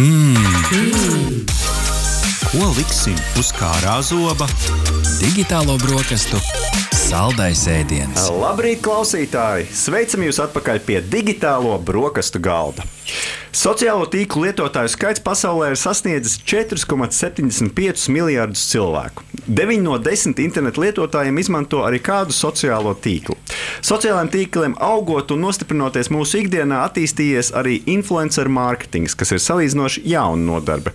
Mm. Ko liksim uz kārā zoba? Digitālo brokastu saldais ēdiens. Labrīt, klausītāji! Sveicam jūs atpakaļ pie digitālo brokastu galda. Sociālo tīklu lietotāju skaits pasaulē ir sasniedzis 4,75 miljardus cilvēku. 9 no 10 internetu lietotājiem izmanto arī kādu sociālo tīklu. Sociālajiem tīkliem augot un nostiprinoties mūsu ikdienā, attīstījies arī influencer mārketings, kas ir salīdzinoši jauna nodarbe.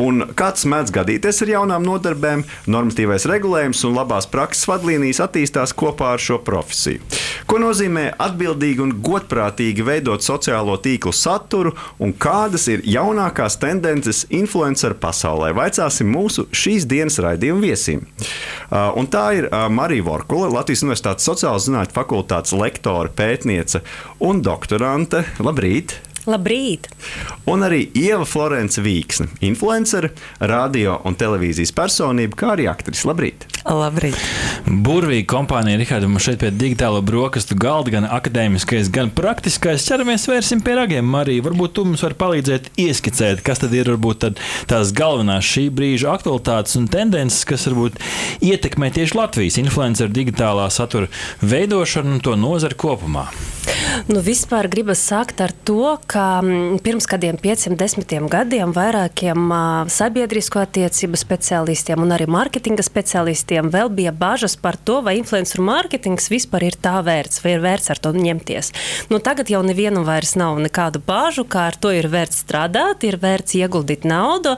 Un kāds mēdz gadīties ar jaunām nodarbēm, normatīvais regulējums un labās prakses vadlīnijas attīstās kopā ar šo profesiju. Ko nozīmē atbildīgi un godprātīgi veidot sociālo tīklu saturu un kādas ir jaunākās tendences influenceru pasaulē? Vaicāsim mūsu šīs dienas raidījuma viesim. Uh, un tā ir uh, Marija Vorkula, Latvijas Universitātes sociālās zinātņu fakultātes lektore, pētniece un doktorante. Labrīt! Labrīt! Un arī Ieva Florence Vīksne, influencere, radio un televīzijas personība, kā arī aktrise. Labrīt! Labrīt! Burvīga kompānija, Rihards, mums šeit pie digitālo brokastu galda, gan akadēmiskais, gan praktiskais. Ķeramies vērsim pie ragiem, Marija. Varbūt tu mums vari palīdzēt ieskicēt, kas tad ir varbūt tad tās galvenās šī brīža aktualitātes un tendences, kas varbūt ietekmē tieši Latvijas influenceru digitālā satura veidošanu un to nozari kopumā. Nu, vispār gribas sākt ar to, ka mm, pirms kādiem pieciem, desmitiem gadiem vairākiem sabiedrisko attiecību speciālistiem un arī mārketinga speciālistiem vēl bija bažas par to, vai influenceru mārketings vispār ir tā vērts, vai ir vērts ar to ņemties. Nu, tagad jau nevienam vairs nav nekādu bāžu, kā ar to ir vērts strādāt, ir vērts ieguldīt naudu.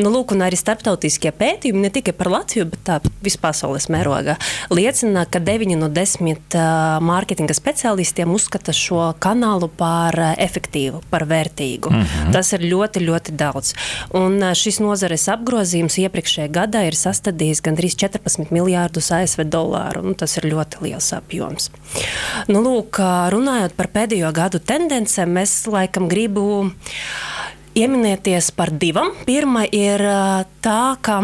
Nu, lūk, un arī starptautiskie pētījumi, ne tikai par Latviju, bet tā vispasaules mērogā, liecina, ka 9 no 10 uh, mārketinga speciālistiem uzskata šo kanālu par efektīvu, par vērtīgu. Mm -hmm. Tas ir ļoti, ļoti daudz. Un šis nozares apgrozījums iepriekšējā gadā ir sastādījis gandrīz 14 miljārdus ASV dolāru. Nu, tas ir ļoti liels apjoms. Nu, lūk, runājot par pēdējo gadu tendencēm, es laikam gribu ieminēties par divām. Pirmā ir tā, ka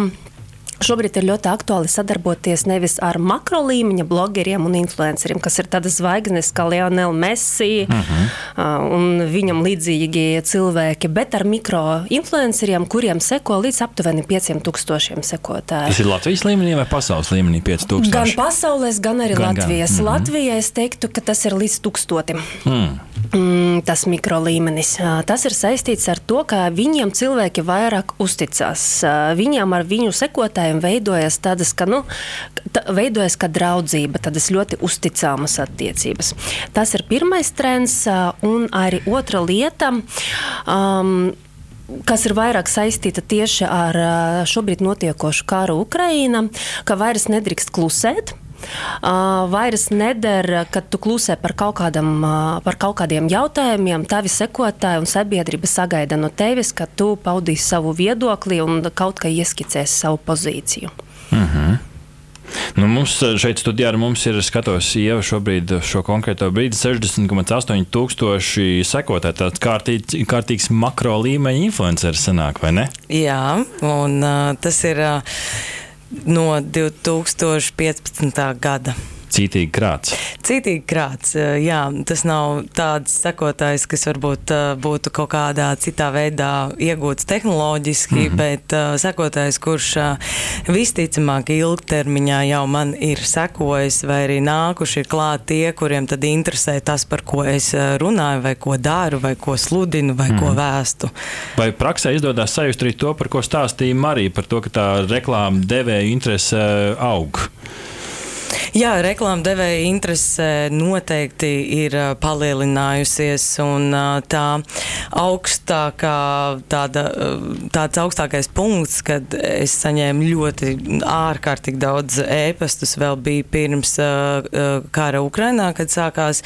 Šobrīd ir ļoti aktuāli sadarboties nevis ar makro līmeņa blogeriem un influenceriem, kas ir tādas zvaigznes kā Leonela Messi uh -huh. un viņam līdzīgi cilvēki, bet ar mikro influenceriem, kuriem seko līdz aptuveni 5000 sekotāju. Tas ir Latvijas līmenī vai pasaules līmenī 5000? Gan pasaulēs, gan arī gan, Latvijas. Gan. Uh -huh. Latvijā es teiktu, ka tas ir līdz tūkstotim. Hmm. Mm, tas mikro līmenis. Tas ir saistīts ar to, ka viņiem cilvēki vairāk uzticas. Viņiem ar viņu sekotājiem cilvēkiem veidojas tādas, ka, nu, tā, veidojas kā draudzība, tādas ļoti uzticamas attiecības. Tas ir pirmais trends, un arī otra lieta. Um, kas ir vairāk saistīta tieši ar šobrīd notiekošu karu Ukrajinā, ka vairs nedrīkst klusēt. Uh, vairs neder, kad tu klusē par kaut, kādam, uh, par kaut kādiem jautājumiem. Tavi sekotāji un sabiedrība sagaida no tevis, ka tu paudīsi savu viedokli un kaut kā ieskicēsi savu pozīciju. Mm -hmm. Nu, mums šeit studijā mums ir skatos, jau šobrīd, šo konkrēto brīdi, 60,8 tūkstoši sekotāji. Tāds kārtīgs, kārtīgs makro līmeņa influenceris sanāk, vai ne? Jā, un uh, tas ir. Uh, no 2015. gada. Cītīgi krāts. Cītīgi krāts, jā. Tas nav tāds sekotājs, kas varbūt būtu kaut kādā citā veidā iegūts tehnoloģiski, mm -hmm. bet uh, sekotājs, kurš uh, visticamāk ilgtermiņā jau man ir sekojis, vai arī nākuši ir klāt tie, kuriem tad interesē tas, par ko es runāju, vai ko daru, vai ko sludinu, vai mm -hmm. ko mhm. vēstu. Vai praksē izdodas sajust arī to, par ko stāstīja Marija, par to, ka tā reklāma devēja interese aug? Jā, reklāmas devēja interese noteikti ir palielinājusies, un tā augstākā, tāda, tāds augstākais punkts, kad es saņēmu ļoti ārkārtīgi daudz ēpastus, vēl bija pirms kara Ukrainā, kad sākās.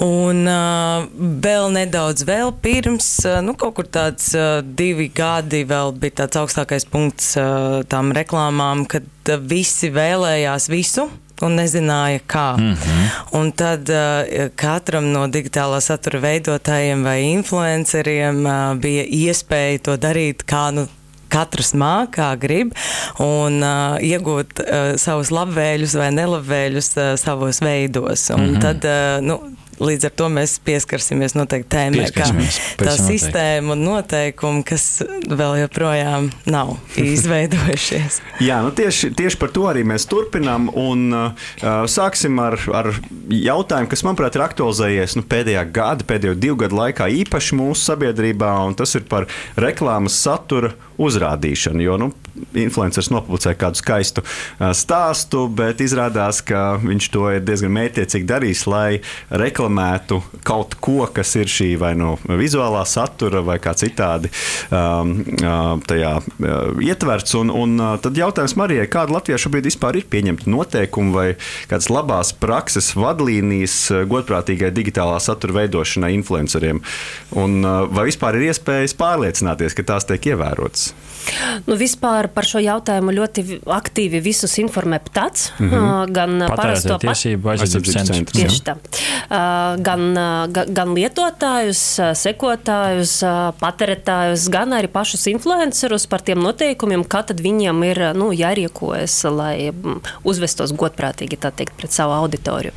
Un uh, vēl nedaudz vēl pirms, uh, nu, kaut kur tāds uh, divi gadi vēl bija tāds augstākais punkts uh, tām reklāmām, kad uh, visi vēlējās visu un nezināja, kā. Mm -hmm. Un tad uh, katram no digitālā satura veidotājiem vai influenceriem uh, bija iespēja to darīt kā nu katrs mākā grib un uh, iegūt uh, savus labvēlus vai nelabvēlus uh, savos veidos. Un mm -hmm. tad, uh, nu, līdz ar to mēs pieskarsimies noteikti tēmai, kā tā sistēma un noteikumi, kas vēl joprojām nav izveidojušies. Jā, nu tieši, tieši par to arī mēs turpinām. Un, uh, sāksim ar, ar jautājumu, kas, manuprāt, ir aktualizējies nu, pēdējā gada, pēdējo divu gadu laikā, īpaši mūsu sabiedrībā, un tas ir par reklāmas satura uzrādīšanu. Jo nu, influenceris nopublicēja kādu skaistu stāstu, bet izrādās, ka viņš to ir diezgan mērķiecīgi darījis, lai reklamētu kaut ko, kas ir šī vai nu vizuālā satura vai kā citādi tajā ietverts. Un, un tad jautājums Marijai, kāda Latvijā šobrīd vispār ir pieņemta noteikumi vai kādas labās prakses vadlīnijas godprātīgai digitālā satura veidošanai influenceriem? Un vai vispār ir iespējas pārliecināties, ka tās tiek ievērotas? Nu, vispār par šo jautājumu ļoti vi- aktīvi visus informē PTAC, mm -hmm. gan parasto tiesību aizsardzības centrs. Tieši tā. Gan, ga- gan lietotājus, sekotājus, patērētājus, gan arī pašus influencerus par tiem noteikumiem, kā tad viņiem ir nu, jārīkojas, lai uzvestos godprātīgi teikt, pret savu auditoriju.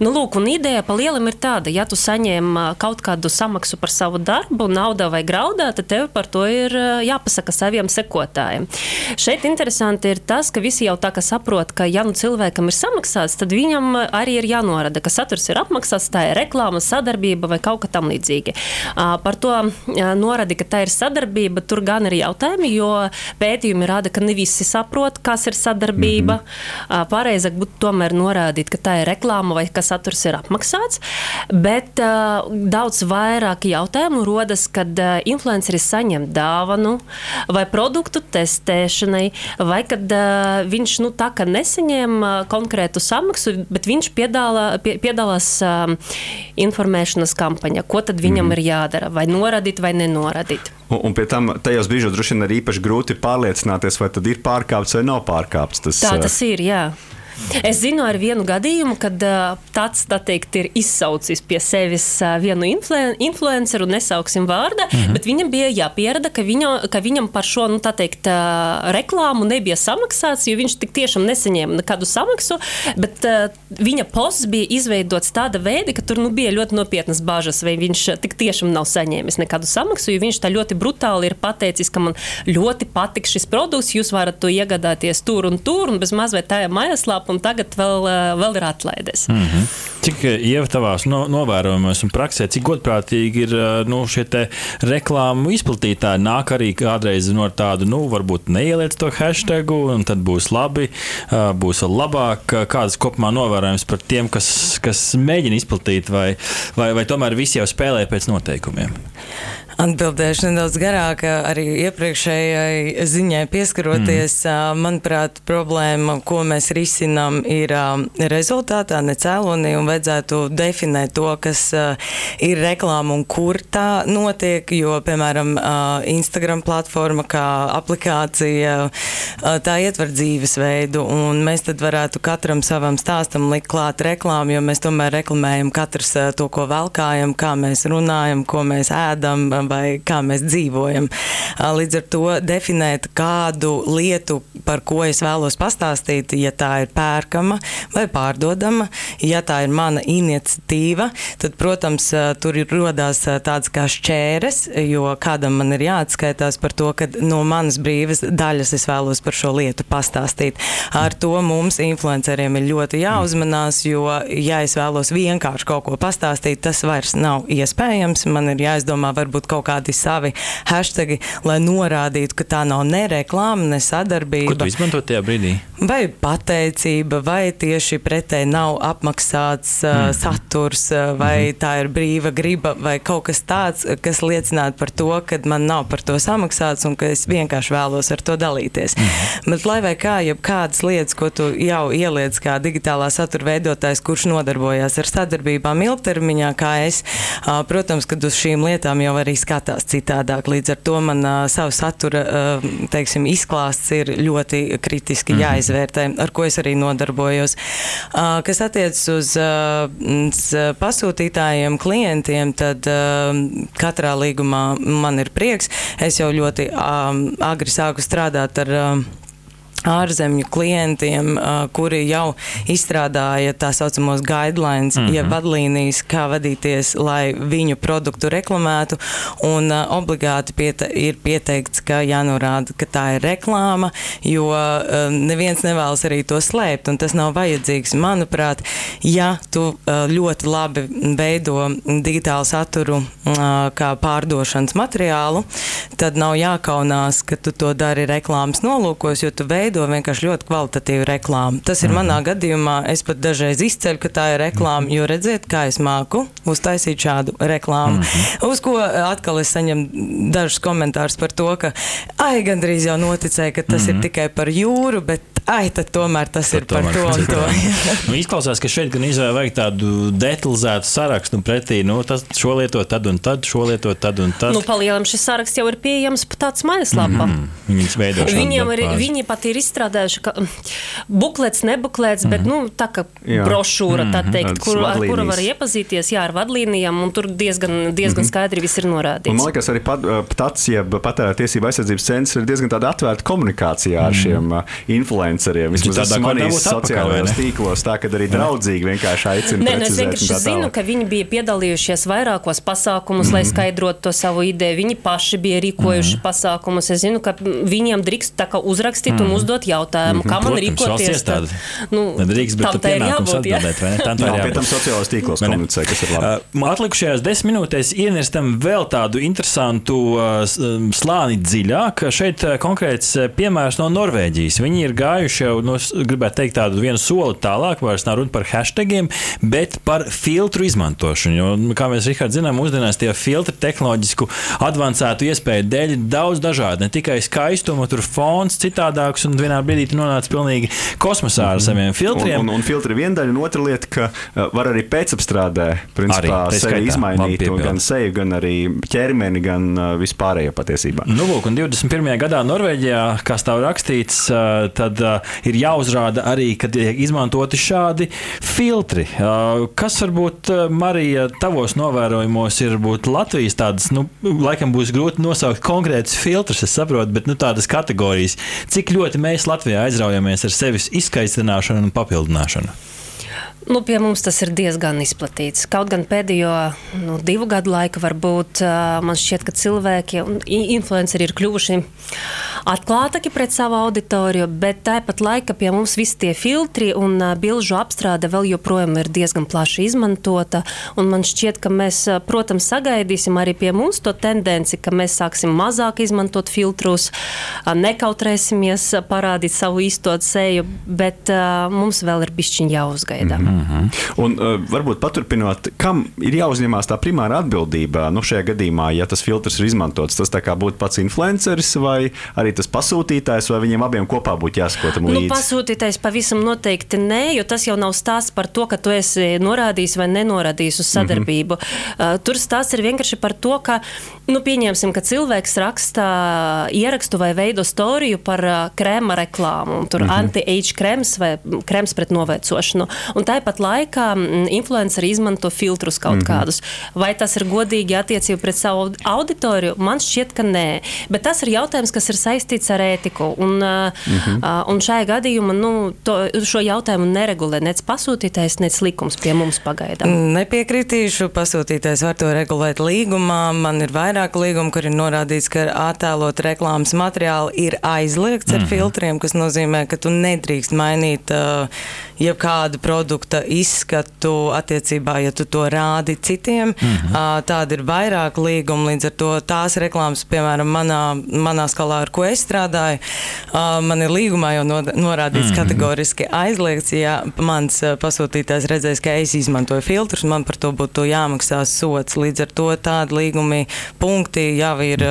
Nu, lūk, un ideja pa lielam ir tāda, ja tu saņem kaut kādu samaksu par savu darbu, naudā vai graudā, tad tev par to ir jāpasaka saviem sekotājiem. Šeit interesanti ir tas, ka visi jau tā kā saprot, ka ja nu cilvēkam ir samaksāts, tad viņam uh, arī ir jānorada, ka saturs ir apmaksāts, tā ir reklāma, sadarbība vai kaut kas tam līdzīga. Par to ā, noradi, ka tā ir sadarbība, tur gan ir jautājumi, jo pētījumi rāda, ka ne visi saprot, kas ir sadarbība. Mm -hmm. Pareizāk būtu tomēr norādīt, ka tā ir reklāma vai ka saturs ir apmaksāts. Bet uh, daudz vairāk jautājumu rodas, kad uh, influenceris saņem dāvanu vai produktu testēšanai, vai kad uh, viņš nu, tā kā nesaņem uh, konkrētu samaksu, bet viņš piedālā, pie, piedalās um, informēšanas kampaņā. Ko tad viņam mm. ir jādara? Vai noradīt, vai nenoradīt? Un, un pie tam tajos brīžos droši vien arī īpaši grūti pārliecināties, vai tad ir pārkāpts vai nav pārkāpts. Tas, Tā uh, tas ir. Jā. Es zinu ar vienu gadījumu, kad tāds tā teikt, ir izsaucis pie sevis vienu influen influenceru, nesauksim vārdā, mm -hmm. bet viņam bija jāpierada, ka, viņa, ka viņam par šo nu, tā teikt, reklāmu nebija samaksāts, jo viņš tik tiešām nesaņēma nekādu samaksu. Bet viņa posts bija izveidots tāda veida, ka tur nu, bija ļoti nopietnas bažas, vai viņš tik tiešām nav saņēmis nekādu samaksu, jo viņš tā ļoti brutāli ir pateicis, ka man ļoti patīk šis produkts, jūs varat to iegādāties tur un tur, un bez mazliet tajā mājaslapā, un tagad vēl, uh, vēl ir atlaides. Mm. Mm -hmm. Cik ieva tavās no, novērojumos un praksē, cik godprātīgi ir ā, nu, šie reklāmu izplatītāji? Nāk arī kādreiz no tādu, nu, varbūt neieliec to hashtagu, un tad būs labi, būs labāk. Kādas kopumā novērojums par tiem, kas, kas mēģina izplatīt, vai, vai, vai tomēr visi jau spēlē pēc noteikumiem? Atbildēšu nedaudz garāk, arī iepriekšējai ziņai pieskaroties. Mm. Manuprāt, problēma, ko mēs risinām, ir rezultātā, ne cēlonī, un vajadzētu definēt to, kas ir reklāma un kur tā notiek. Jo, piemēram, Instagram platforma kā aplikācija, tā ietver dzīvesveidu, un mēs tad varētu katram savam stāstam likt klāt reklāmu, jo mēs tomēr reklamējam katrs to, ko velkājam, kā mēs runājam, ko mēs ēdam vai kā mēs dzīvojam. Līdz ar to definēt kādu lietu, par ko es vēlos pastāstīt, ja tā ir pērkama vai pārdodama, ja tā ir mana iniciatīva, tad, protams, tur ir rodās tāds kā šķēres, jo kādam man ir jāatskaitās par to, ka no manas brīvas daļas es vēlos par šo lietu pastāstīt. Ar to mums, influenceriem, ir ļoti jāuzmanās, jo, ja es vēlos vienkārši kaut ko pastāstīt, tas vairs nav iespējams. Man ir jāizdomā varbūt kaut kādi savi hashtagi, lai norādītu, ka tā nav ne reklāma, ne sadarbība. Ko tu izmanto tajā brīdī? Vai pateicība, vai tieši pretēji nav apmaksāts uh, mm. saturs, uh, vai mm. tā ir brīva griba, vai kaut kas tāds, kas liecinātu par to, ka man nav par to samaksāts un ka es vienkārši vēlos ar to dalīties. Mm. Bet lai vai kā, ja kādas lietas, ko tu jau ieliec kā digitālā satura veidotājs, kurš nodarbojās ar sadarbībām ilgtermiņā, kā es, uh, protams, kad uz šīm lietām jau arī skatās citādāk. Līdz ar to man uh, savu satura uh, teiksim, izklāsts ir ļoti kritiski mm -hmm. jāizvērtē, ar ko es arī nodarbojos. Uh, kas attiecas uz uh, pasūtītājiem, klientiem, tad uh, katrā līgumā man ir prieks. Es jau ļoti um, agri sāku strādāt ar. Uh, ārzemju klientiem, kuri jau izstrādāja tā saucamos guidelines, mm -hmm. jeb vadlīnijas, kā vadīties, lai viņu produktu reklamētu. Un obligāti piete ir pieteikts, ka jānorāda, ka tā ir reklāma, jo neviens nevēlas arī to slēpt, un tas nav vajadzīgs. Manuprāt, ja tu ļoti labi veido digitālu saturu kā pārdošanas materiālu, tad nav jākaunās, ka tu to dari reklāmas nolūkos, jo tu veido veido vienkārši ļoti kvalitatīvu reklāmu. Tas ir mm. manā gadījumā. Es pat dažreiz izceļu, ka tā ir reklāma, jo redziet, kā es māku uztaisīt šādu reklāmu. Mm. Uz ko atkal es saņemu dažus komentārus par to, ka ai, gandrīz jau noticēju, ka tas mm. ir tikai par jūru, bet ai, tad tomēr tas tad ir tomēr par to un to. nu, izklausās, ka šeit gan izvēle vajag tādu detalizētu sarakstu nu, pretī, nu, tas šo lietot tad un tad, šo lietot tad un tad. Nu, palielam, šis saraksts jau ir pieejams pat tāds mājaslapā. Mm -hmm. Viņiem ir, viņi pat ir izstrādājuši, ka mm, buklets, nebuklets, mm -hmm. bet, nu, tā kā brošūra, tā mhm. teikt, kur, ar kuru var iepazīties, jā, ar vadlīnijām, un tur diezgan, diezgan mm -hmm. skaidri viss ir norādīts. Un, man liekas, arī pat, tāds, jeb patērēt tiesību aizsardzības centrs ir diezgan tāda atvērta komunikācijā ar mm -hmm. šiem uh, influenceriem influenceriem. Vismaz tādā manīs sociālajos tīklos, tā ka arī draudzīgi vienkārši aicina. Nē, nu, es vienkārši zinu, ka viņi bija piedalījušies vairākos pasākumus, mm. lai mhm. skaidrotu to savu ideju. Viņi paši bija rīkojuši mm. pasākumus. Es zinu, ka viņiem drīkst tā kā uzrakstīt mm. un mhm. uzdot jautājumu, kā man rīkoties. Tad, nu, Nedrīkst, bet tā ir jābūt atbildēt, vai ne? Tā ir jābūt. Tam sociālajos tīklos komunicē, kas ir labi. Uh, atlikušajās desmit minūtēs ienestam vēl tādu interesantu uh, slāni dziļāk. Šeit uh, konkrēts piemērs no Norvēģijas. Viņi ir gājuši jau, nu, gribētu teikt, tādu vienu soli tālāk, vairs nav runa par hashtagiem, bet par filtru izmantošanu. Jo, nu, kā mēs Rihards zinām, mūsdienās tie filtri tehnoloģisku advancētu iespēju dēļ ir daudz dažādi. Ne tikai skaistuma, tur fons citādāks, un vienā brīdī tu nonāc pilnīgi kosmosā ar saviem filtriem. Un, un, un filtri viena daļa, un otra lieta, ka uh, var arī pēcapstrādē, principā, arī, sevi izmainīt, gan seju, gan arī ķermeni, gan uh, vispārējo patiesībā. Nu, lūk, un 21. gadā Norvēģijā, kā stāv rakstīts, uh, tad ir jāuzrāda arī, kad tiek izmantoti šādi filtri. Kas varbūt, Marija, tavos novērojumos ir būt Latvijas tādas, nu, laikam būs grūti nosaukt konkrētus filtrus, es saprotu, bet nu, tādas kategorijas. Cik ļoti mēs Latvijā aizraujamies ar sevis izskaistināšanu un papildināšanu? Nu, pie mums tas ir diezgan izplatīts. Kaut gan pēdējo nu, divu gadu laikā varbūt man šķiet, ka cilvēki un influenceri ir kļuvuši atklātāki pret savu auditoriju, bet tāpat laikā pie mums visi tie filtri un bilžu apstrāde vēl joprojām ir diezgan plaši izmantota. Man šķiet, ka mēs, protams, sagaidīsim arī pie mums to tendenci, ka mēs sāksim mazāk izmantot filtrus, nekautrēsimies parādīt savu īsto seju, bet mums vēl ir bišķiņ jāuzgaida. Mm -hmm. Mm -hmm. Un varbūt paturpinot, kam ir jāuzņemās tā primāra atbildība nu, šajā gadījumā, ja tas filtrs ir izmantots? Tas būtu pats influenceris vai arī tas pasūtītājs, vai viņiem abiem kopā būtu nu, līdzi? Nu, pasūtītājs pavisam noteikti nē, jo tas jau nav stāsts par to, ka tu esi norādījis vai nenorādījis uz sadarbību. Mm -hmm. tur stāsts ir vienkārši par to, ka, nu, pieņemsim, ka cilvēks raksta ierakstu vai veido storiju par uh, krēma reklāmu, tur mm -hmm. anti-age krēms vai krēms pret novecošanu. Un tā tāpat laikā mm, influenceri izmanto filtrus kaut mm -hmm. kādus. Vai tas ir godīgi attiecībā pret savu auditoriju? Man šķiet, ka nē. Bet tas ir jautājums, kas ir saistīts ar ētiku. Un, mm -hmm. un šajā gadījumā nu, to, šo jautājumu neregulē nec pasūtītais, nec likums pie mums pagaidām. Nepiekritīšu, pasūtītais var to regulēt līgumā. Man ir vairāk līgumu, kur ir norādīts, ka attēlot reklāmas materiālu ir aizliegts mm -hmm. ar mhm. filtriem, kas nozīmē, ka tu nedrīkst mainīt uh, jebkādu produkta izskatu attiecībā, ja tu to rādi citiem. Mm -hmm. Tāda ir vairāk līguma, līdz ar to tās reklāmas, piemēram, manā, manā skalā, ar ko es strādāju, man ir līgumā jau norādīts mm -hmm. kategoriski aizliegts, ja mans pasūtītājs redzēs, ka es izmantoju filtrus, man par to būtu jāmaksā sots. Līdz ar to tādi līgumi punkti jau ir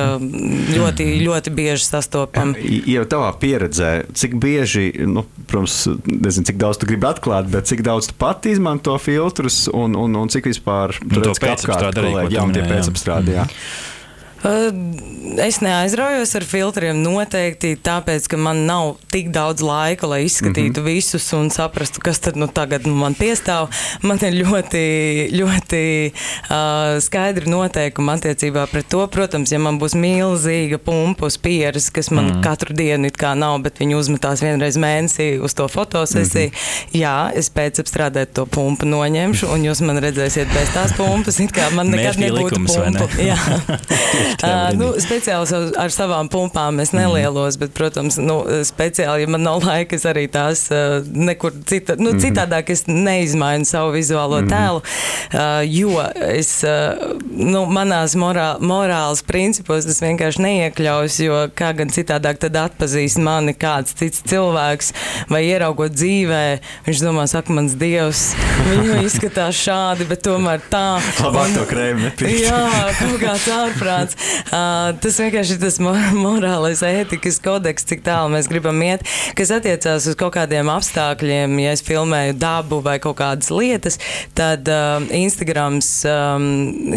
ļoti, ļoti bieži sastopami. Jau tavā pieredzē, cik bieži, nu, protams, nezinu, cik daudz tu gribi atklāt, bet cik daudz tu pati izmanto filtrus un, un, un cik vispār tur nu, redz, apkārt kolēģi, jā, tie pēcapstrādi. Jā. Uh, Es neaizraujos ar filtriem noteikti, tāpēc, ka man nav tik daudz laika, lai izskatītu mm -hmm. visus un saprastu, kas tad nu tagad nu, man piestāv. Man ir ļoti, ļoti uh, skaidri noteikumi attiecībā pret to. Protams, ja man būs milzīga pumpa uz pieres, kas man mm -hmm. katru dienu it kā nav, bet viņi uzmetās vienreiz mēnesī uz to fotosesiju, mm -hmm. jā, es pēc apstrādēt to pumpu noņemšu, un jūs man redzēsiet bez tās pumpas, it kā man nekad Mērfija nebūtu likums, vai ne? pumpa. Jā. Uh, nu, speciāli ar, savām pumpām es nelielos, bet, protams, nu, speciāli, ja man nav laika, es arī tās uh, nekur cita, nu, citādāk es neizmainu savu vizuālo tēlu, uh, jo es, uh, nu, manās morā, morāles principos tas vienkārši neiekļaus, jo kā gan citādāk tad atpazīst mani kāds cits cilvēks vai ieraugot dzīvē, viņš domā, saka, mans dievs, viņu izskatās šādi, bet tomēr tā. Labāk to krēmu nepirkt. Jā, kaut kāds ārprāts. Uh, tas vienkārši ir tas mo- morālais ētikas kodeks, cik tālu mēs gribam iet, kas attiecās uz kaut kādiem apstākļiem. Ja es filmēju dabu vai kaut kādas lietas, tad uh, Instagrams um,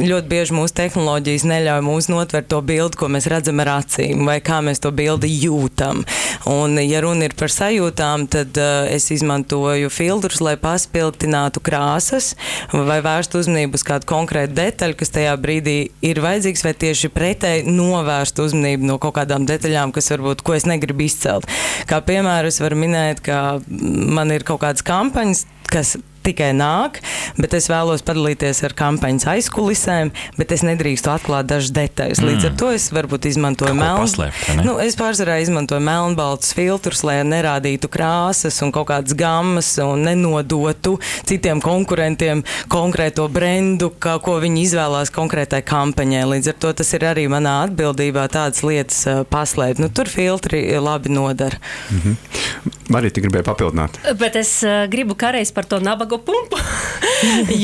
ļoti bieži mūsu tehnoloģijas neļauj mums notvert to bildi, ko mēs redzam ar acīm, vai kā mēs to bildi jūtam. Un, ja runa ir par sajūtām, tad uh, es izmantoju filtrus, lai paspildinātu krāsas vai vērstu uzmanību uz kādu konkrētu detaļu, kas tajā brīdī ir vajadzīgs, vai tieši pretēji novērst uzmanību no kaut kādām detaļām, kas varbūt, ko es negribu izcelt. Kā piemēru, es varu minēt, ka man ir kaut kādas kampaņas, kas tikai nāk, bet es vēlos padalīties ar kampaņas aizkulisēm, bet es nedrīkstu atklāt dažas detaļas. Līdz ar to es varbūt izmantoju melnu. Nu, es pārsvarā izmantoju melnbaltus filtrus, lai nerādītu krāsas un kaut kādas gammas un nenodotu citiem konkurentiem konkrēto brendu, kā, ko viņi izvēlās konkrētai kampaņai. Līdz ar to tas ir arī manā atbildībā tādas lietas paslēpt. Nu, tur filtri labi nodara. Marija, tu gribēji papildināt? Bet es gribu kādreiz par to nabaga pumpu.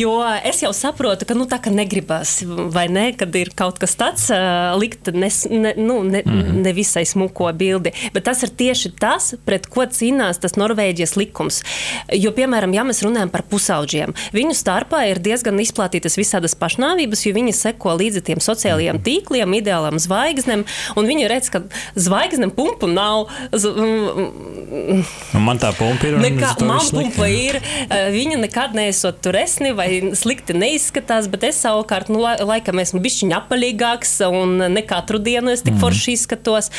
Jo es jau saprotu, ka nu, tā kā negribas, vai ne, kad ir kaut kas tāds, uh, likt nes, ne, nu, ne, mm -hmm. nevisai smuko bildi. Bet tas ir tieši tas, pret ko cīnās tas Norvēģijas likums. Jo, piemēram, ja mēs runājam par pusauģiem, viņu starpā ir diezgan izplatītas visādas pašnāvības, jo viņi seko līdzi tiem sociālajiem tīkliem, ideālām zvaigznēm, un viņi redz, ka zvaigznēm pumpu nav. Z, mm, man tā pumpa ir. Nekā, es man pumpa ir. Viņa nekad neesot turesni vai slikti neizskatās, bet es savukārt, nu, lai- laikam, esmu bijis apaļīgāks un ne katru dienu es tik forši izskatos.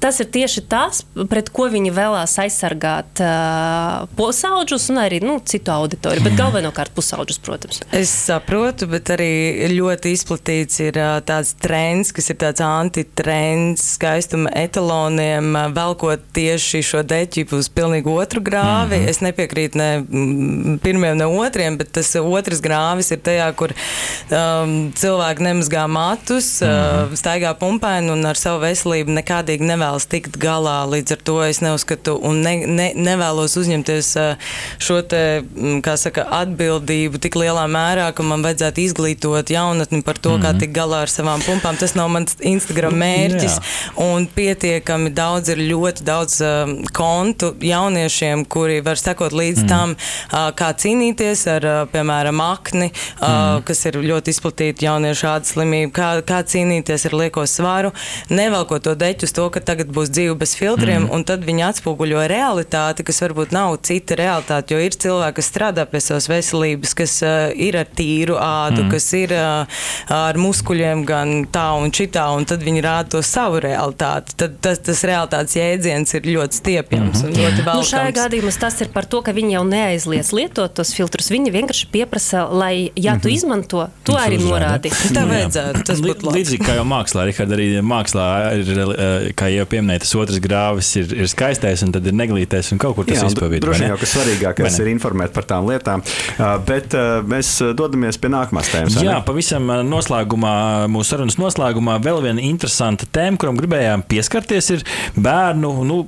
Tas ir tieši tas, pret ko viņi vēlās aizsargāt uh, pusauģus un arī nu, citu auditoriju, bet galvenokārt pusauģus, protams. Es saprotu, bet arī ļoti izplatīts ir ā, tāds trends, kas ir tāds antitrends skaistuma etaloniem, ā, velkot tieši šo deķi uz pilnīgi otru grāvi. Mm -hmm. Es nepiekrītu ne mm, pirmiem, ne otriem, bet tas otrs grāvis ir tajā, kur um, cilvēki nemazgā matus, mm -hmm. uh, staigā pumpaini un ar savu veselību nekādīgi nevēlas tikt galā. Līdz ar to es neuzskatu un ne, ne, nevēlos uzņemties uh, šo te, mm, saka, atbildību tik lielā mērā, ka man vajadzētu izglītot jaunatni par to, mm -hmm. kā tikt galā ar savām pumpām. Tas nav mans Instagram mērķis. Un pietiekami daudz ir ļoti daudz uh, kontu jauniešiem, kuri var sekot līdz mm. tam, uh, kā cīnīties ar, uh, piemēram, akni, uh, mm. kas ir ļoti izplatīta jauniešu ādas slimība, kā, kā cīnīties ar lieko svaru, nevelkot to deķu uz to, ka tagad būs dzīve bez filtriem, mm. un tad viņi atspoguļo realitāti, kas varbūt nav cita realitāte, jo ir cilvēki, kas strādā pie savas veselības, kas uh, ir ar tīru ādu, mm. kas ir uh, ar muskuļiem gan tā un šitā, un tad viņi rāda to savu realitāti. Tad tas, tas realitātes jēdziens ir ļoti stiepjams mm -hmm. un ļoti Nu, valkams. šajā gadījumā tas ir par to, ka viņi jau neaizliedz lietot tos filtrus. Viņi vienkārši pieprasa, lai, ja tu izmanto, tu arī norādi. Tā vajadzētu, tas būtu labi. Līdzīgi kā jau mākslā, Rihard, arī mākslā ir, eh, kā jau pieminēja, tas otrs grāvis ir, ir skaistais, un tad ir neglītais, un kaut kur tas izpavīd. droši vai vien ne? jau kas svarīgākais ir informēt par tām lietām. Uh, Bet uh, mēs dodamies pie nākamās tēmas. Jā, pavisam eh, noslēgumā, mūsu sarunas noslēgumā, vēl viena interesanta tēma, kuram gribējām pieskarties, ir bērnu, nu,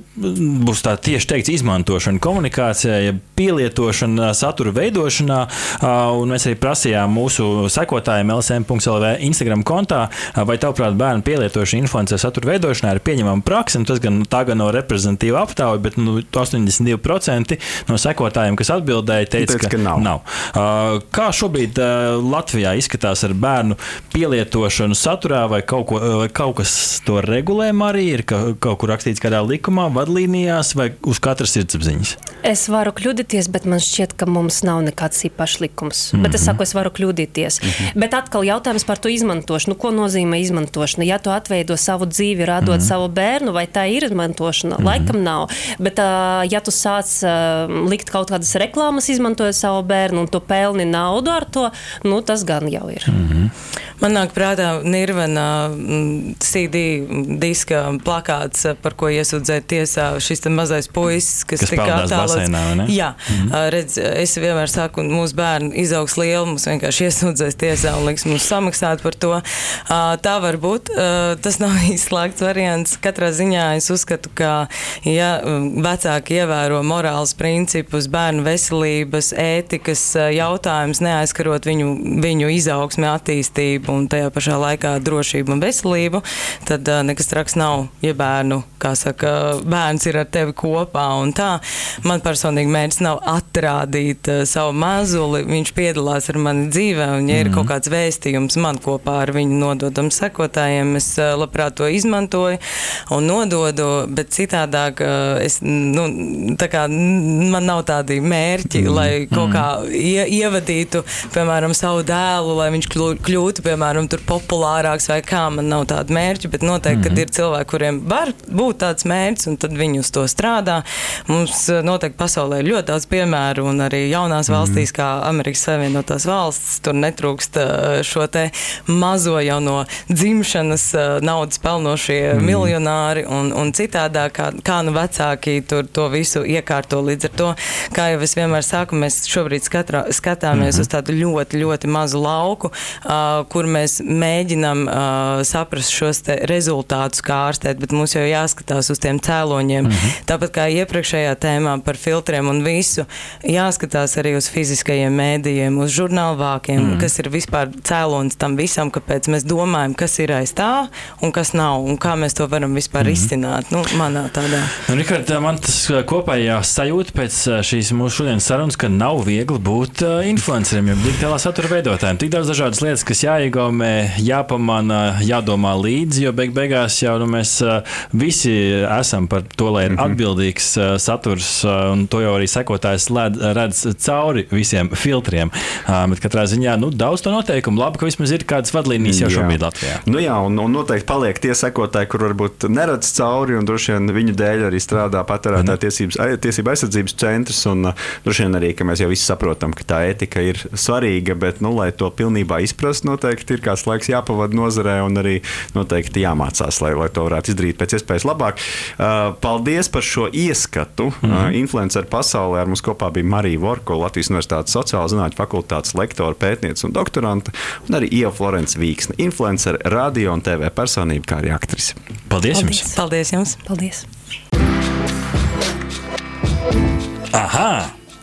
būs tā tieši teikts, izmantošana komunikācijā, ja pielietošana satura veidošanā. Uh, un mēs arī prasījām mūsu sekotājiem LSM.CLV Instagram kontā, uh, vai tavuprāt bērnu pielietošana influencer satura veidošanā ir pieņemama praksa. Tas gan tā gan nav reprezentatīva aptauja, bet nu, 82% no sekotājiem, kas atbildēja, teica, Teica, ka nav. nav. Uh, kā šobrīd Latvijā izskatās ar bērnu pielietošanu saturā, vai kaut, ko, vai kaut kas to regulē, arī ir ka, kaut kur rakstīts kādā likumā, vadlīnijās, vai uz katras sirdsapziņas? Es varu kļūdīties, bet man šķiet, ka mums nav nekāds īpašs likums. Mm -hmm. Bet es saku, es varu kļūdīties. Mm -hmm. Bet atkal jautājums par to izmantošanu. Ko nozīmē izmantošana? Ja tu atveido savu dzīvi, radot mm -hmm. savu bērnu, vai tā ir izmantošana? Mm -hmm. Laikam nav. Bet, uh, ja tu sāc uh, likt kaut kādas reklāmas, izmantojot savu bērnu, un tu pelni naudu ar to, nu, tas gan jau ir. Mm -hmm. Man nāk prātā Nirvana mm, CD diska plakāts, par ko iesūdzēja tiesā šis mazais puisis, kas, Kas tika attēlots. Jā, mm -hmm. redz, es vienmēr saku, un mūsu bērni izaugs lielu, mums vienkārši iesūdzēs tiesā un liks mums samaksāt par to. Tā var būt. Tas nav izslēgts variants. Katrā ziņā es uzskatu, ka ja um, vecāki ievēro morāles principus, bērnu veselības, ētikas jautājumus, neaizskarot viņu, viņu izaugsmi, attīstību un tajā pašā laikā drošību un veselību, tad uh, nekas traks nav, ja bērnu, kā saka, bērns ir ar tevi kopā un tā. Man personīgi mērķis nav atrādīt uh, savu mazuli, viņš piedalās ar mani dzīvē, un ja mm -hmm. ir kaut kāds vēstījums man kopā ar viņu nododam sekotājiem, es uh, labprāt to izmantoju un nododu, bet citādāk uh, es, nu, kā man nav tādi mērķi, mm -hmm. lai kaut kā ie, ievadītu, piemēram, savu dēlu, lai viņš kļū- kļūtu, piemēram, tur populārāks vai kā, man nav tādu mērķu, bet noteikti, mm -hmm. ir cilvēki, kuriem var būt tāds mērķis, un tad viņi uz to strādā. Mums eh, noteikti pasaulē ir ļoti daudz piemēru, un arī jaunās mm. valstīs, kā Amerikas Savienotās valsts, tur netrūkst eh, šo te mazo jau no dzimšanas eh, naudas pelnošie mm. miljonāri un, un citādā, kā, kā nu vecāki tur to visu iekārto līdz ar to. Kā jau es vienmēr saku, mēs šobrīd skatrā, skatāmies mm -hmm. uz tādu ļoti, ļoti mazu lauku, uh, kur mēs mēģinam uh, saprast šos rezultātus, kā ārstēt, bet mums jau jāskatās uz tiem cēloņiem. Mm -hmm. Tāpat kā iepriekšējā tēmā par filtriem un visu, jāskatās arī uz fiziskajiem mēdījiem, uz žurnālu vākiem, mm -hmm. kas ir vispār cēlonis tam visam, kāpēc mēs domājam, kas ir aiz tā un kas nav, un kā mēs to varam vispār mm -hmm. izcināt. Nu, manā tādā. Nu, Rikard, man tas kopējā sajūta pēc šīs mūsu šodienas sarunas, ka nav viegli būt uh, influenceriem, jau digitālā satura veidotājiem. Tik daudz dažādas lietas, kas jāiegūmē, jāpamana, jādomā līdzi, jo beig beigās jau nu, mēs visi esam par to, lai ir -hmm. atbildīgs saturs, un to jau arī sekotājs redz cauri visiem filtriem. Bet katrā ziņā nu, daudz to noteikumu. Labi, ka vismaz ir kādas vadlīnijas jau Jā. šobrīd Latvijā. Nu jā, un, un noteikti paliek tie sekotāji, kur varbūt neredz cauri, un droši vien viņu dēļ arī strādā patērētāja tiesības, ai- tiesība aizsardzības centrs. Un, droši vien arī, ka mēs jau visi saprotam, ka tā etika ir svarīga, bet, nu, lai to pilnībā izprastu, noteikti ir kāds laiks jāpavada nozarē, un arī noteikti jāmācās, lai, lai to varētu izdarīt pēc iespējas labāk. Uh, paldies par šo ieskatu. Mm -hmm. uh, influenceru pasaulē ar mums kopā bija Marija Vorko, Latvijas Universitātes sociālā zinātņu fakultātes lektora, pētniece un doktorante, un arī Ieva Florence Vīksne, influencer, radio un TV personība, kā arī aktrise. Paldies, Paldies. jums! Paldies jums! Paldies! Aha!